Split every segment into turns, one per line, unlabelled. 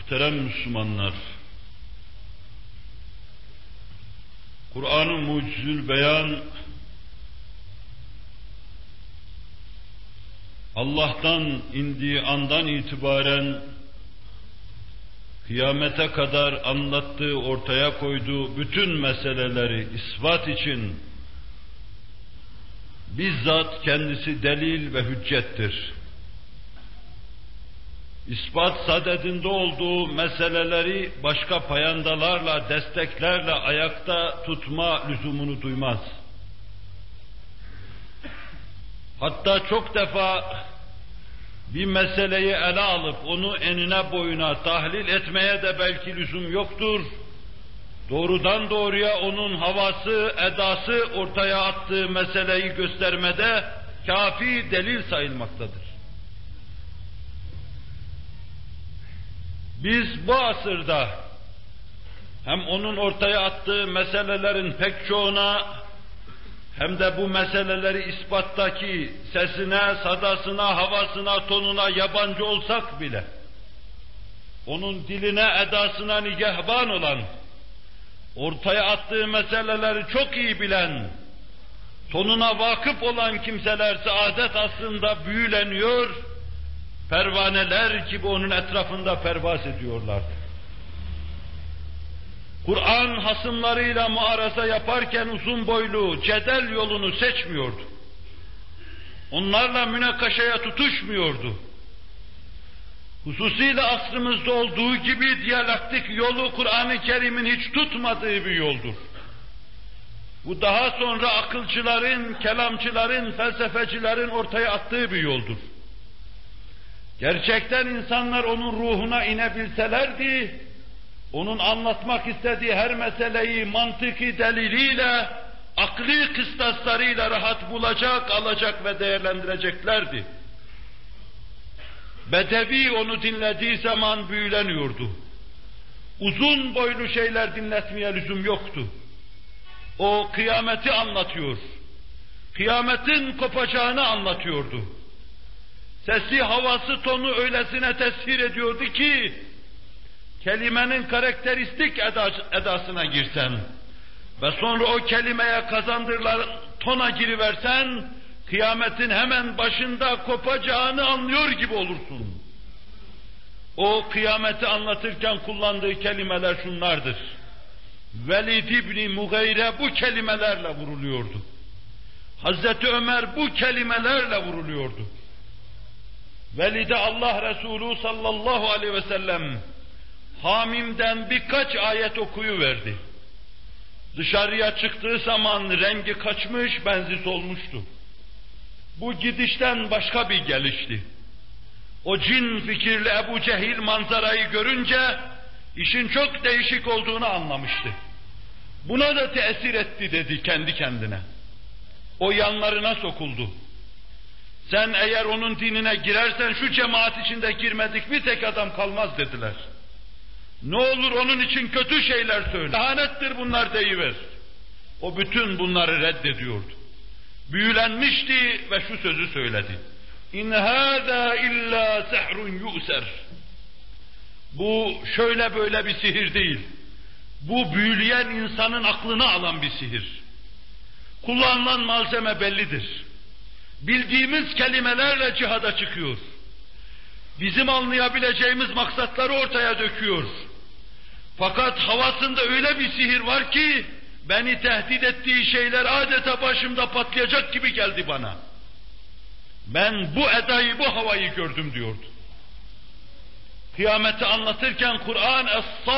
Muhterem Müslümanlar, Kur'an-ı Mucizül Beyan, Allah'tan indiği andan itibaren kıyamete kadar anlattığı, ortaya koyduğu bütün meseleleri ispat için bizzat kendisi delil ve hüccettir. İspat sadedinde olduğu meseleleri başka payandalarla, desteklerle ayakta tutma lüzumunu duymaz. Hatta çok defa bir meseleyi ele alıp onu enine boyuna tahlil etmeye de belki lüzum yoktur. Doğrudan doğruya onun havası, edası ortaya attığı meseleyi göstermede kafi delil sayılmaktadır. Biz bu asırda hem onun ortaya attığı meselelerin pek çoğuna hem de bu meseleleri ispattaki sesine, sadasına, havasına, tonuna yabancı olsak bile onun diline, edasına nigehban olan, ortaya attığı meseleleri çok iyi bilen, tonuna vakıf olan kimseler saadet aslında büyüleniyor, pervaneler gibi onun etrafında pervaz ediyorlardı. Kur'an hasımlarıyla muaraza yaparken uzun boylu cedel yolunu seçmiyordu. Onlarla münakaşaya tutuşmuyordu. Hususiyle asrımızda olduğu gibi diyalektik yolu Kur'an-ı Kerim'in hiç tutmadığı bir yoldur. Bu daha sonra akılcıların, kelamcıların, felsefecilerin ortaya attığı bir yoldur. Gerçekten insanlar onun ruhuna inebilselerdi, onun anlatmak istediği her meseleyi mantıki deliliyle, akli kıstaslarıyla rahat bulacak, alacak ve değerlendireceklerdi. Bedevi onu dinlediği zaman büyüleniyordu. Uzun boylu şeyler dinletmeye lüzum yoktu. O kıyameti anlatıyor. Kıyametin kopacağını anlatıyordu. Sesi, havası, tonu öylesine tesir ediyordu ki, kelimenin karakteristik edasına girsen ve sonra o kelimeye kazandırılan tona giriversen, kıyametin hemen başında kopacağını anlıyor gibi olursun. O kıyameti anlatırken kullandığı kelimeler şunlardır. Velid İbni Mugayre bu kelimelerle vuruluyordu. Hazreti Ömer bu kelimelerle vuruluyordu. Velid'e Allah Resulü sallallahu aleyhi ve sellem Hamim'den birkaç ayet okuyu verdi. Dışarıya çıktığı zaman rengi kaçmış, benzi solmuştu. Bu gidişten başka bir gelişti. O cin fikirli Ebu Cehil manzarayı görünce işin çok değişik olduğunu anlamıştı. Buna da tesir etti dedi kendi kendine. O yanlarına sokuldu. Sen eğer onun dinine girersen şu cemaat içinde girmedik bir tek adam kalmaz dediler. Ne olur onun için kötü şeyler söyle. Lahanettir bunlar deyiver. O bütün bunları reddediyordu. Büyülenmişti ve şu sözü söyledi. İn hâzâ illâ sehrun yu'ser. Bu şöyle böyle bir sihir değil. Bu büyüleyen insanın aklını alan bir sihir. Kullanılan malzeme bellidir. Bildiğimiz kelimelerle cihada çıkıyor. Bizim anlayabileceğimiz maksatları ortaya döküyor. Fakat havasında öyle bir sihir var ki beni tehdit ettiği şeyler adeta başımda patlayacak gibi geldi bana. Ben bu edayı, bu havayı gördüm diyordu. Kıyameti anlatırken Kur'an es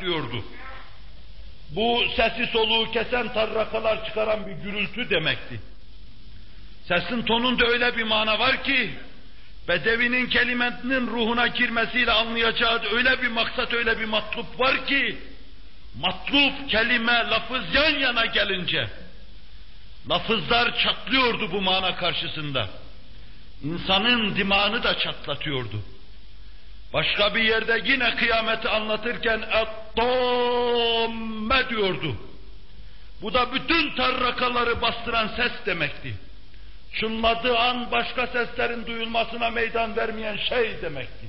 diyordu. Bu sesi soluğu kesen tarrakalar çıkaran bir gürültü demekti. Sesin tonunda öyle bir mana var ki Bedevinin kelimenin ruhuna girmesiyle anlayacağı öyle bir maksat, öyle bir matlup var ki, matlup, kelime, lafız yan yana gelince, lafızlar çatlıyordu bu mana karşısında. İnsanın dimağını da çatlatıyordu. Başka bir yerde yine kıyameti anlatırken ettomme diyordu. Bu da bütün tarrakaları bastıran ses demekti çınladığı an başka seslerin duyulmasına meydan vermeyen şey demekti.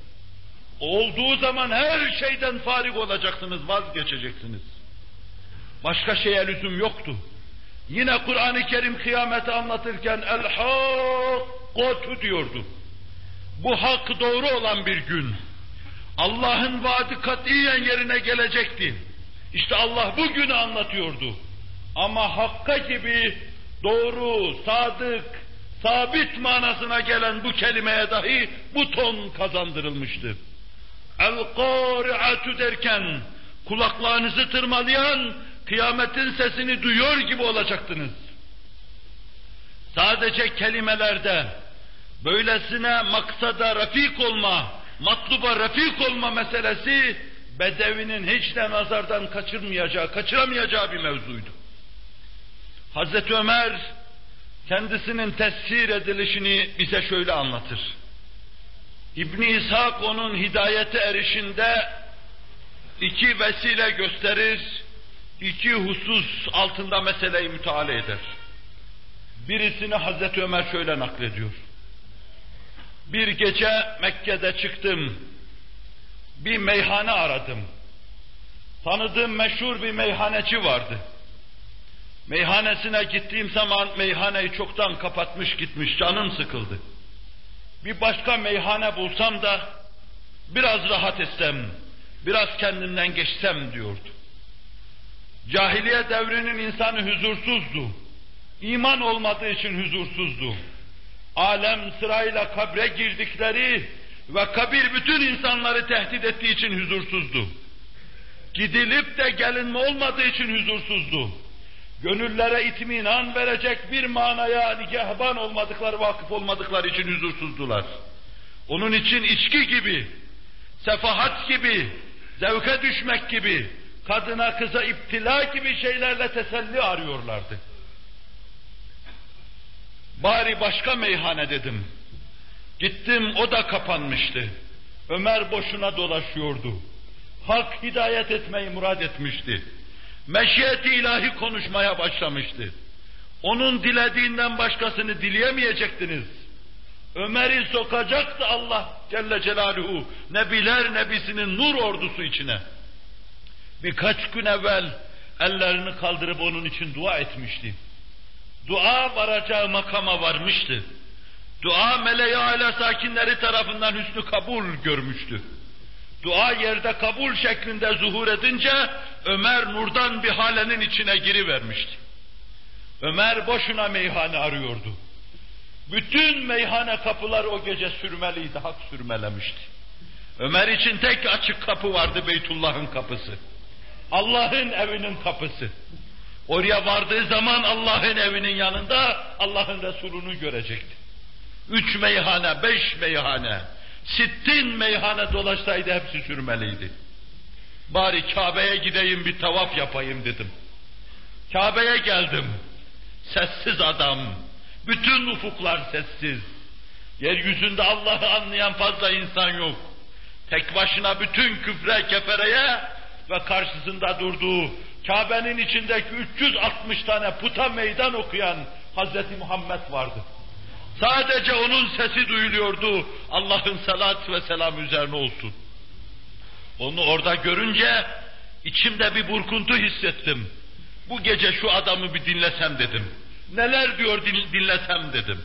Olduğu zaman her şeyden farik olacaksınız, vazgeçeceksiniz. Başka şeye lüzum yoktu. Yine Kur'an-ı Kerim kıyameti anlatırken el hakkotu diyordu. Bu hak doğru olan bir gün. Allah'ın vaadi katiyen yerine gelecekti. İşte Allah bu günü anlatıyordu. Ama hakka gibi doğru, sadık, sabit manasına gelen bu kelimeye dahi bu ton kazandırılmıştı. El-Kâri'atu derken kulaklarınızı tırmalayan kıyametin sesini duyuyor gibi olacaktınız. Sadece kelimelerde böylesine maksada rafik olma, matluba rafik olma meselesi Bedevinin hiç de nazardan kaçırmayacağı, kaçıramayacağı bir mevzuydu. Hazreti Ömer kendisinin tesir edilişini bize şöyle anlatır. İbn İshak onun hidayete erişinde iki vesile gösterir, iki husus altında meseleyi müteala eder. Birisini Hazreti Ömer şöyle naklediyor. Bir gece Mekke'de çıktım, bir meyhane aradım. Tanıdığım meşhur bir meyhaneci vardı. Meyhanesine gittiğim zaman meyhaneyi çoktan kapatmış gitmiş, canım sıkıldı. Bir başka meyhane bulsam da biraz rahat etsem, biraz kendimden geçsem diyordu. Cahiliye devrinin insanı huzursuzdu. İman olmadığı için huzursuzdu. Alem sırayla kabre girdikleri ve kabir bütün insanları tehdit ettiği için huzursuzdu. Gidilip de gelinme olmadığı için huzursuzdu. Gönüllere itminan verecek bir manaya nigahban olmadıkları, vakıf olmadıkları için huzursuzdular. Onun için içki gibi, sefahat gibi, zevke düşmek gibi, kadına kıza iptila gibi şeylerle teselli arıyorlardı. Bari başka meyhane dedim. Gittim o da kapanmıştı. Ömer boşuna dolaşıyordu. Hak hidayet etmeyi murad etmişti. Meşiyeti ilahi konuşmaya başlamıştı. Onun dilediğinden başkasını dileyemeyecektiniz. Ömer'i sokacaktı Allah Celle Celaluhu Nebiler Nebisi'nin nur ordusu içine. Birkaç gün evvel ellerini kaldırıp onun için dua etmişti. Dua varacağı makama varmıştı. Dua meleği ala sakinleri tarafından hüsnü kabul görmüştü. Dua yerde kabul şeklinde zuhur edince Ömer nurdan bir halenin içine girivermişti. Ömer boşuna meyhane arıyordu. Bütün meyhane kapıları o gece sürmeliydi, hak sürmelemişti. Ömer için tek açık kapı vardı Beytullah'ın kapısı. Allah'ın evinin kapısı. Oraya vardığı zaman Allah'ın evinin yanında Allah'ın Resulü'nü görecekti. Üç meyhane, beş meyhane, sittin meyhane dolaşsaydı hepsi sürmeliydi. Bari Kabe'ye gideyim bir tavaf yapayım dedim. Kabe'ye geldim. Sessiz adam. Bütün ufuklar sessiz. Yeryüzünde Allah'ı anlayan fazla insan yok. Tek başına bütün küfre, kefereye ve karşısında durduğu Kabe'nin içindeki 360 tane puta meydan okuyan Hazreti Muhammed vardı. Sadece onun sesi duyuluyordu. Allah'ın salat ve selam üzerine olsun. Onu orada görünce içimde bir burkuntu hissettim. Bu gece şu adamı bir dinlesem dedim. Neler diyor dinlesem dedim.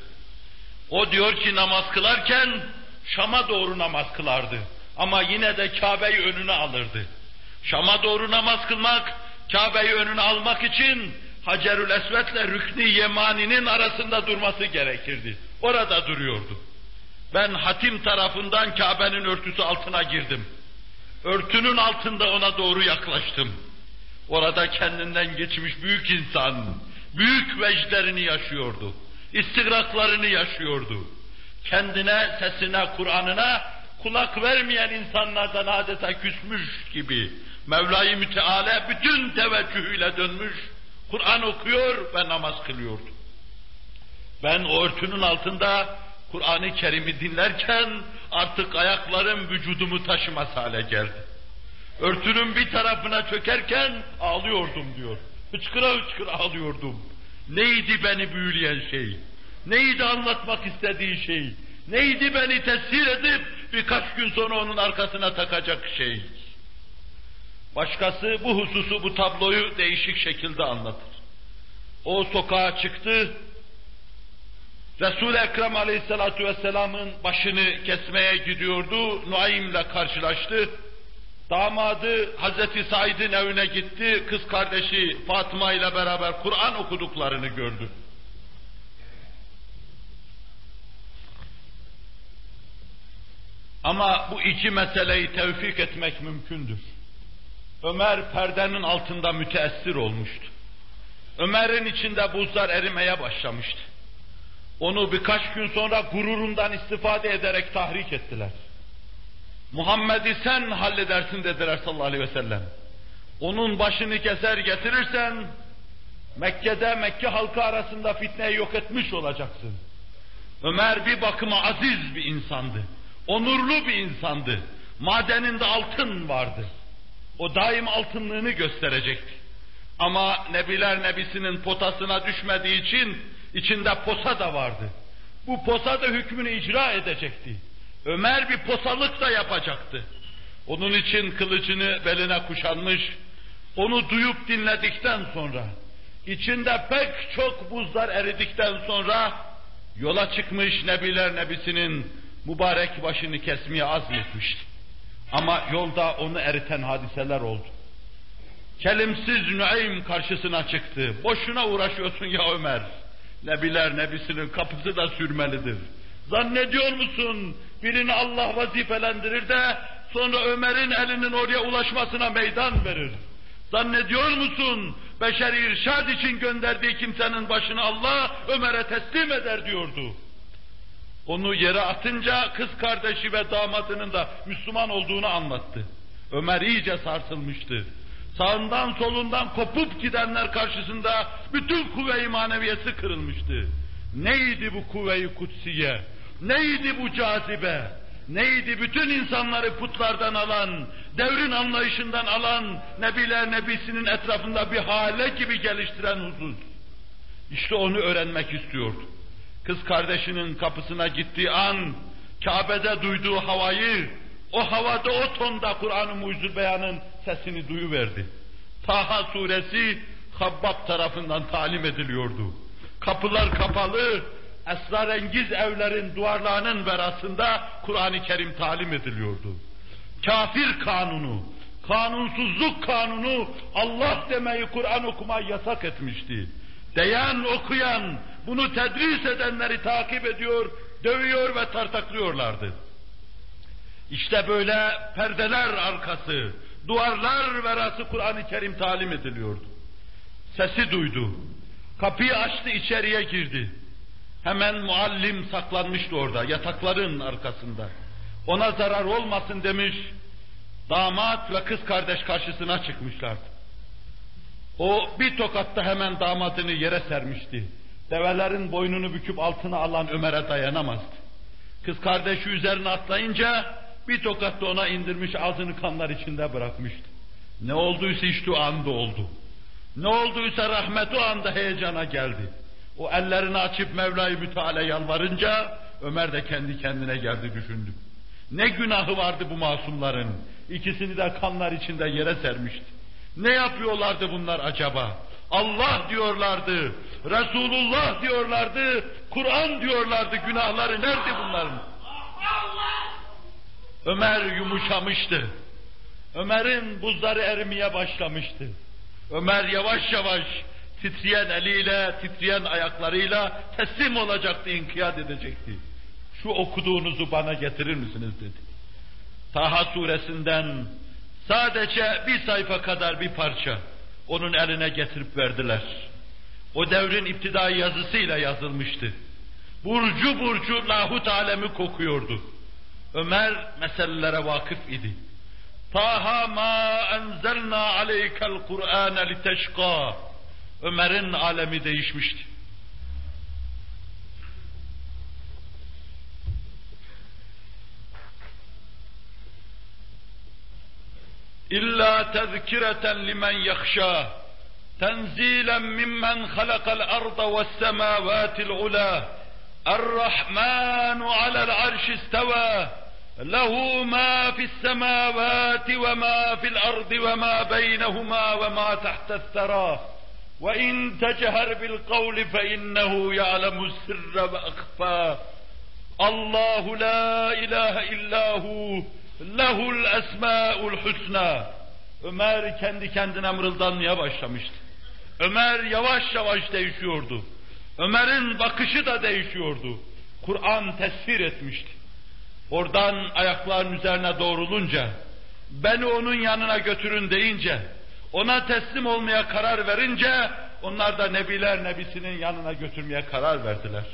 O diyor ki namaz kılarken Şam'a doğru namaz kılardı. Ama yine de Kabe'yi önüne alırdı. Şam'a doğru namaz kılmak, Kabe'yi önüne almak için Hacerül Esved'le Rükni Yemani'nin arasında durması gerekirdi. Orada duruyordu. Ben hatim tarafından Kabe'nin örtüsü altına girdim. Örtünün altında ona doğru yaklaştım. Orada kendinden geçmiş büyük insan, büyük veclerini yaşıyordu. İstigraklarını yaşıyordu. Kendine, sesine, Kur'an'ına kulak vermeyen insanlardan adeta küsmüş gibi Mevla-i Müteala bütün teveccühüyle dönmüş, Kur'an okuyor ve namaz kılıyordu. Ben o örtünün altında Kur'an-ı Kerim'i dinlerken artık ayaklarım vücudumu taşımaz hale geldi. Örtünün bir tarafına çökerken ağlıyordum diyor. Hıçkıra hıçkıra ağlıyordum. Neydi beni büyüleyen şey? Neydi anlatmak istediği şey? Neydi beni tesir edip birkaç gün sonra onun arkasına takacak şey? Başkası bu hususu, bu tabloyu değişik şekilde anlatır. O sokağa çıktı, Resul-i Ekrem Aleyhisselatü Vesselam'ın başını kesmeye gidiyordu, Nuaym'le karşılaştı. Damadı Hazreti Said'in evine gitti, kız kardeşi Fatıma ile beraber Kur'an okuduklarını gördü. Ama bu iki meseleyi tevfik etmek mümkündür. Ömer perdenin altında müteessir olmuştu. Ömer'in içinde buzlar erimeye başlamıştı. Onu birkaç gün sonra gururundan istifade ederek tahrik ettiler. Muhammed'i sen halledersin dediler sallallahu aleyhi ve sellem. Onun başını keser getirirsen Mekke'de Mekke halkı arasında fitneyi yok etmiş olacaksın. Ömer bir bakıma aziz bir insandı. Onurlu bir insandı. Madeninde altın vardı. O daim altınlığını gösterecekti. Ama Nebiler Nebisi'nin potasına düşmediği için içinde posa da vardı. Bu posa da hükmünü icra edecekti. Ömer bir posalık da yapacaktı. Onun için kılıcını beline kuşanmış, onu duyup dinledikten sonra, içinde pek çok buzlar eridikten sonra yola çıkmış Nebiler Nebisi'nin mübarek başını kesmeye azmetmişti. Ama yolda onu eriten hadiseler oldu. Kelimsiz Nüeym karşısına çıktı. Boşuna uğraşıyorsun ya Ömer. Nebiler nebisinin kapısı da sürmelidir. Zannediyor musun birini Allah vazifelendirir de sonra Ömer'in elinin oraya ulaşmasına meydan verir. Zannediyor musun beşeri irşad için gönderdiği kimsenin başını Allah Ömer'e teslim eder diyordu. Onu yere atınca kız kardeşi ve damadının da Müslüman olduğunu anlattı. Ömer iyice sarsılmıştı. Sağından solundan kopup gidenler karşısında bütün kuvve-i maneviyesi kırılmıştı. Neydi bu kuvve-i kutsiye? Neydi bu cazibe? Neydi bütün insanları putlardan alan, devrin anlayışından alan, Nebiler Nebisi'nin etrafında bir hale gibi geliştiren husus? İşte onu öğrenmek istiyordu. Kız kardeşinin kapısına gittiği an, Kabe'de duyduğu havayı, o havada o tonda Kur'an-ı Mucizül Beyan'ın sesini duyuverdi. Taha suresi Habbab tarafından talim ediliyordu. Kapılar kapalı, esrarengiz evlerin duvarlarının verasında Kur'an-ı Kerim talim ediliyordu. Kafir kanunu, kanunsuzluk kanunu Allah demeyi Kur'an okumayı yasak etmişti. Deyen, okuyan, bunu tedris edenleri takip ediyor, dövüyor ve tartaklıyorlardı. İşte böyle perdeler arkası, duvarlar verası Kur'an-ı Kerim talim ediliyordu. Sesi duydu. Kapıyı açtı içeriye girdi. Hemen muallim saklanmıştı orada yatakların arkasında. Ona zarar olmasın demiş. Damat ve kız kardeş karşısına çıkmışlardı. O bir tokatta hemen damadını yere sermişti. Develerin boynunu büküp altına alan Ömer'e dayanamazdı. Kız kardeşi üzerine atlayınca bir tokatta ona indirmiş ağzını kanlar içinde bırakmıştı. Ne olduysa işte o anda oldu. Ne olduysa rahmet o anda heyecana geldi. O ellerini açıp Mevla-i Müteala yalvarınca Ömer de kendi kendine geldi düşündü. Ne günahı vardı bu masumların? İkisini de kanlar içinde yere sermişti. Ne yapıyorlardı bunlar acaba? Allah diyorlardı, Resulullah diyorlardı, Kur'an diyorlardı, günahları nerede bunların? Ömer yumuşamıştı. Ömer'in buzları erimeye başlamıştı. Ömer yavaş yavaş titreyen eliyle, titreyen ayaklarıyla teslim olacaktı, inkiyat edecekti. Şu okuduğunuzu bana getirir misiniz dedi. Taha suresinden sadece bir sayfa kadar bir parça onun eline getirip verdiler. O devrin iptidai yazısıyla yazılmıştı. Burcu burcu lahut alemi kokuyordu. Ömer meselelere vakıf idi. Taha ma enzelna aleykel Kur'ane liteşka. Ömer'in alemi değişmişti. Limen yahşa. Tenzilen mimmen halakal arda ve semavatil ula. الرحمن على العرش استوى له ما في السماوات وما في الأرض وما بينهما وما تحت الثرى وإن تجهر بالقول فإنه يعلم السر وأخفى الله لا إله إلا هو له الأسماء الحسنى Ömer kendi kendine mırıldanmaya başlamıştı. Ömer yavaş yavaş değişiyordu. Ömer'in bakışı da değişiyordu. Kur'an tesvir etmişti. Oradan ayakların üzerine doğrulunca, beni onun yanına götürün deyince, ona teslim olmaya karar verince, onlar da Nebiler Nebisi'nin yanına götürmeye karar verdiler.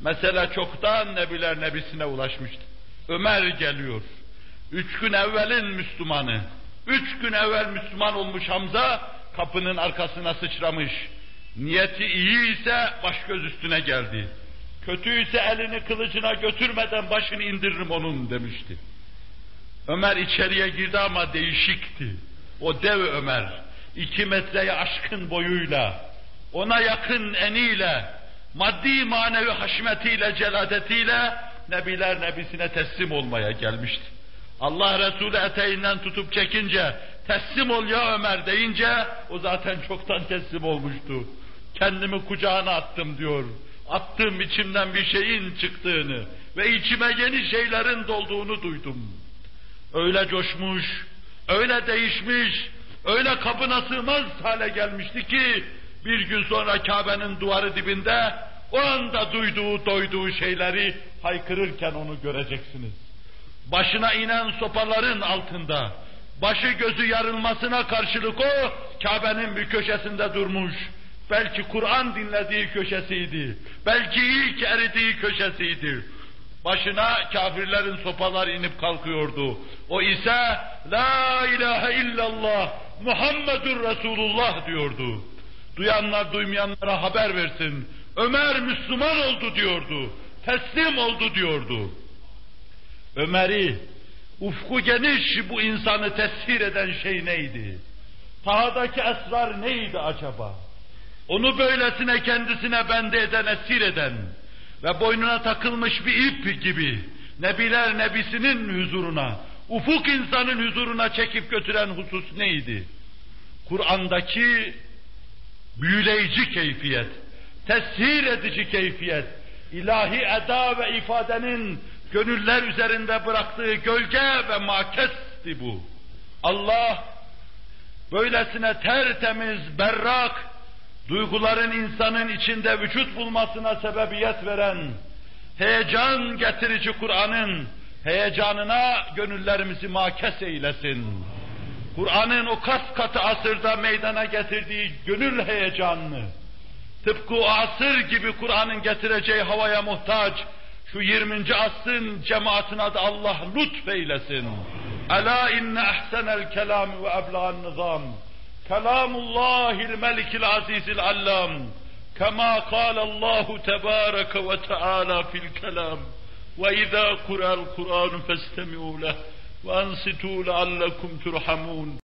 Mesela çoktan Nebiler Nebisi'ne ulaşmıştı. Ömer geliyor. Üç gün evvelin Müslümanı, üç gün evvel Müslüman olmuş Hamza, kapının arkasına sıçramış. Niyeti iyi ise baş göz üstüne geldi. Kötü ise elini kılıcına götürmeden başını indiririm onun demişti. Ömer içeriye girdi ama değişikti. O dev Ömer, iki metreye aşkın boyuyla, ona yakın eniyle, maddi manevi haşmetiyle, celadetiyle Nebiler Nebisine teslim olmaya gelmişti. Allah Resulü eteğinden tutup çekince, teslim ol ya Ömer deyince, o zaten çoktan teslim olmuştu. Kendimi kucağına attım diyor. Attığım içimden bir şeyin çıktığını ve içime yeni şeylerin dolduğunu duydum. Öyle coşmuş, öyle değişmiş, öyle kabına sığmaz hale gelmişti ki, bir gün sonra Kabe'nin duvarı dibinde, o anda duyduğu, doyduğu şeyleri haykırırken onu göreceksiniz. Başına inen sopaların altında, başı gözü yarılmasına karşılık o, Kabe'nin bir köşesinde durmuş, Belki Kur'an dinlediği köşesiydi. Belki ilk eridiği köşesiydi. Başına kafirlerin sopalar inip kalkıyordu. O ise La ilahe illallah Muhammedur Resulullah diyordu. Duyanlar duymayanlara haber versin. Ömer Müslüman oldu diyordu. Teslim oldu diyordu. Ömer'i ufku geniş bu insanı tesir eden şey neydi? Tahadaki esrar neydi acaba? Onu böylesine kendisine bende eden, esir eden ve boynuna takılmış bir ip gibi Nebiler Nebisinin huzuruna, ufuk insanın huzuruna çekip götüren husus neydi? Kur'an'daki büyüleyici keyfiyet, tesir edici keyfiyet, ilahi eda ve ifadenin gönüller üzerinde bıraktığı gölge ve makesti bu. Allah böylesine tertemiz, berrak, duyguların insanın içinde vücut bulmasına sebebiyet veren, heyecan getirici Kur'an'ın heyecanına gönüllerimizi makes eylesin. Kur'an'ın o kas katı asırda meydana getirdiği gönül heyecanını, tıpkı o asır gibi Kur'an'ın getireceği havaya muhtaç, şu 20. asrın cemaatine de Allah lütfeylesin. Ela inne ahsenel kelam ve ebla'n nizam. كلام الله الملك العزيز العلام كما قال الله تبارك وتعالى في الكلام وإذا قرأ القرآن فاستمعوا له وأنصتوا لعلكم ترحمون